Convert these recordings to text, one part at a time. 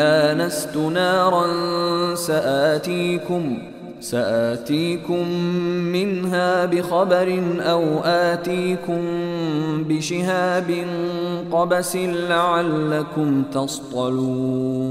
آنست نارا سآتيكم سآتيكم منها بخبر أو آتيكم بشهاب قبس لعلكم تصطلون.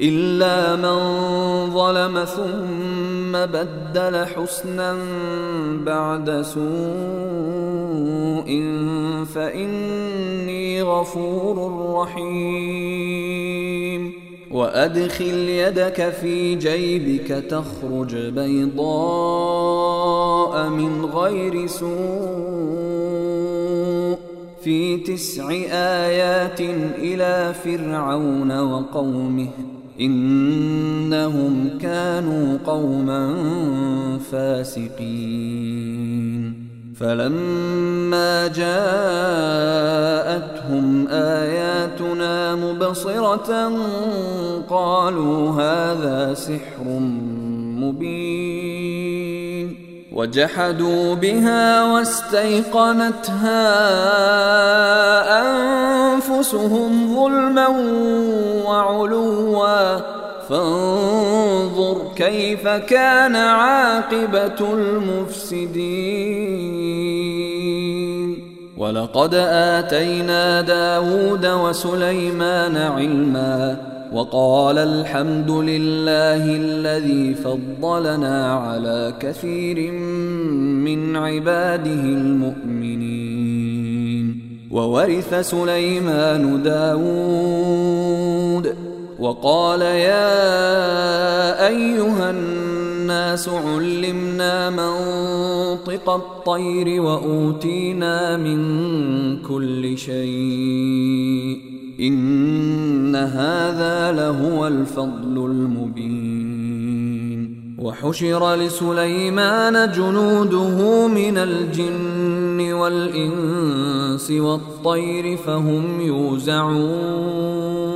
إلا من ظلم ثم بدل حسنا بعد سوء فإني غفور رحيم. وأدخل يدك في جيبك تخرج بيضاء من غير سوء. في تسع آيات إلى فرعون وقومه إنهم كانوا قوما فاسقين. فلما جاءتهم آياتنا مبصرة قالوا هذا سحر مبين. وجحدوا بها واستيقنتها أنفسهم ظلما وعلوا. فانظر كيف كان عاقبة المفسدين. ولقد آتينا داود وسليمان علما. وقال الحمد لله الذي فضلنا على كثير من عباده المؤمنين. وورث سليمان داود. وقال يا أيها الناس علمنا منطق الطير وأوتينا من كل شيء. إن هذا لهو الفضل المبين. وحشر لسليمان جنوده من الجن والإنس والطير فهم يوزعون.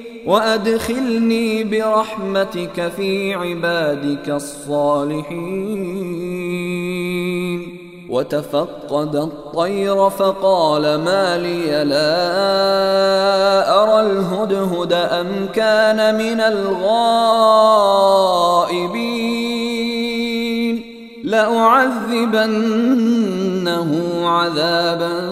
وأدخلني برحمتك في عبادك الصالحين. وتفقد الطير فقال ما لي لا أرى الهدهد أم كان من الغائبين. لأعذبنه عذابا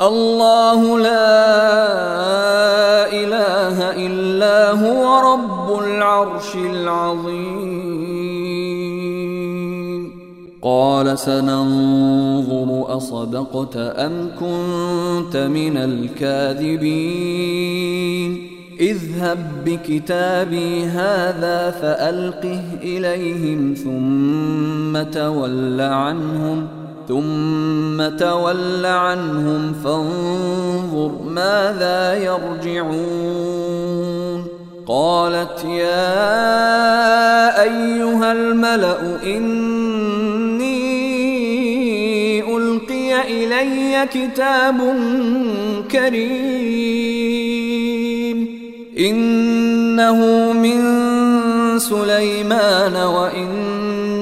الله لا إله إلا هو رب العرش العظيم. قال سننظر أصدقت أم كنت من الكاذبين. اذهب بكتابي هذا فألقه إليهم ثم تول عنهم. ثم تول عنهم فانظر ماذا يرجعون. قالت يا أيها الملأ إني ألقي إلي كتاب كريم. إنه من سليمان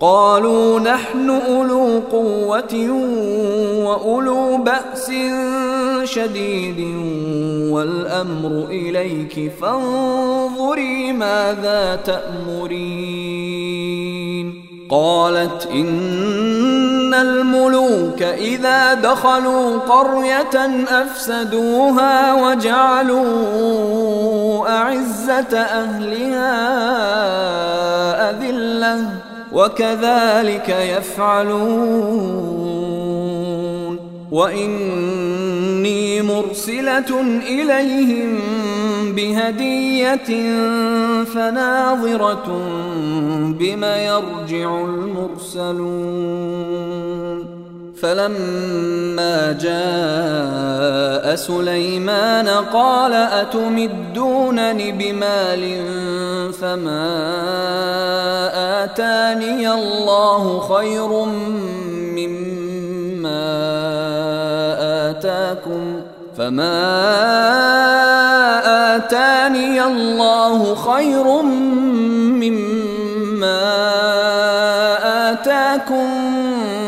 قالوا نحن أولو قوة وأولو بأس شديد والأمر إليك فانظري ماذا تأمرين. قالت إن الملوك إذا دخلوا قرية أفسدوها وجعلوا أعزة أهلها أذلة. وكذلك يفعلون. وإني مرسلة إليهم بهدية فناظرة بما يرجع المرسلون. فلما جاء سليمان قال أتمدونني بمال فما آتاني الله خير مما آتاكم فما آتاني الله خير مما آتاكم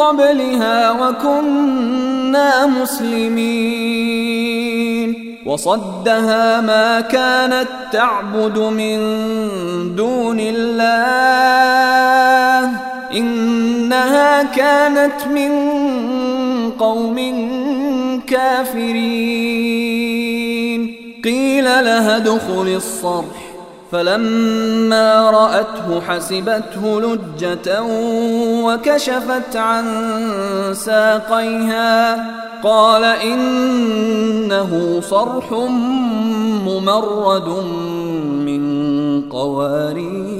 قبلها وكنا مسلمين. وصدها ما كانت تعبد من دون الله. إنها كانت من قوم كافرين. قيل لها ادخل الصرح. فلما رأته حسبته لجة وكشفت عن ساقيها قال إنه صرح ممرد من قوارير.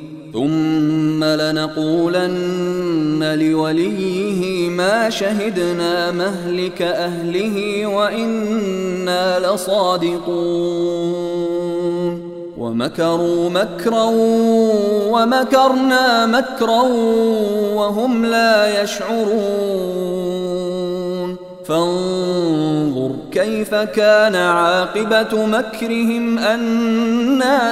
ثم لنقولن لوليه ما شهدنا مهلك أهله وإنا لصادقون. ومكروا مكرا ومكرنا مكرا وهم لا يشعرون. فانظر كيف كان عاقبة مكرهم أنا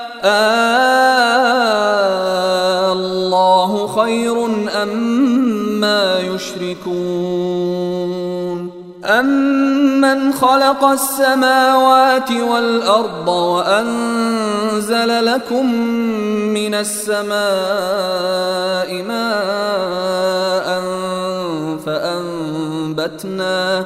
الله خير أم ما يشركون؟ أمن خلق السماوات والأرض وأنزل لكم من السماء ماء فأنبتنا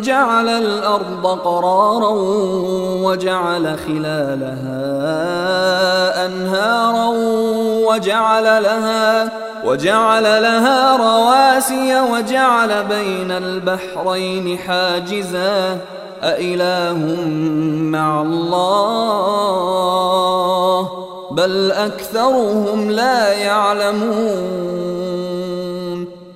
جعل الأرض قرارا وجعل خلالها أنهارا وجعل لها وجعل لها رواسي وجعل بين البحرين حاجزا. أإله مع الله؟ بل أكثرهم لا يعلمون.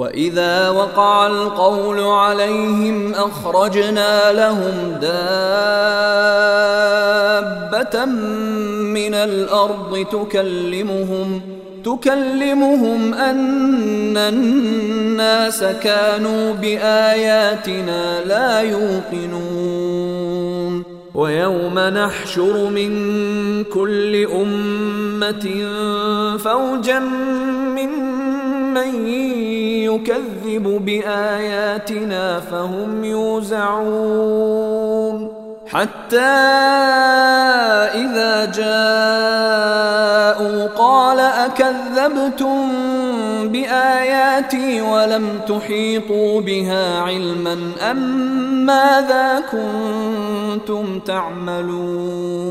واذا وقع القول عليهم اخرجنا لهم دابه من الأرض تكلمهم تكلمهم ان الناس كانوا باياتنا لا يوقنون ويوم نحشر من كل امه فوجا ممن يكذب بآياتنا فهم يوزعون. حتى إذا جاءوا قال أكذبتم بآياتي ولم تحيطوا بها علما أم ماذا كنتم تعملون؟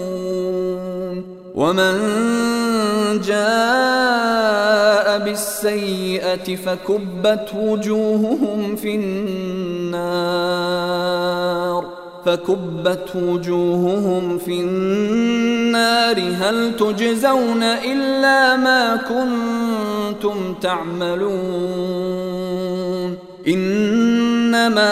ومن جاء بالسيئة فكبت وجوههم في النار فكبت وجوههم في النار هل تجزون إلا ما كنتم تعملون إنما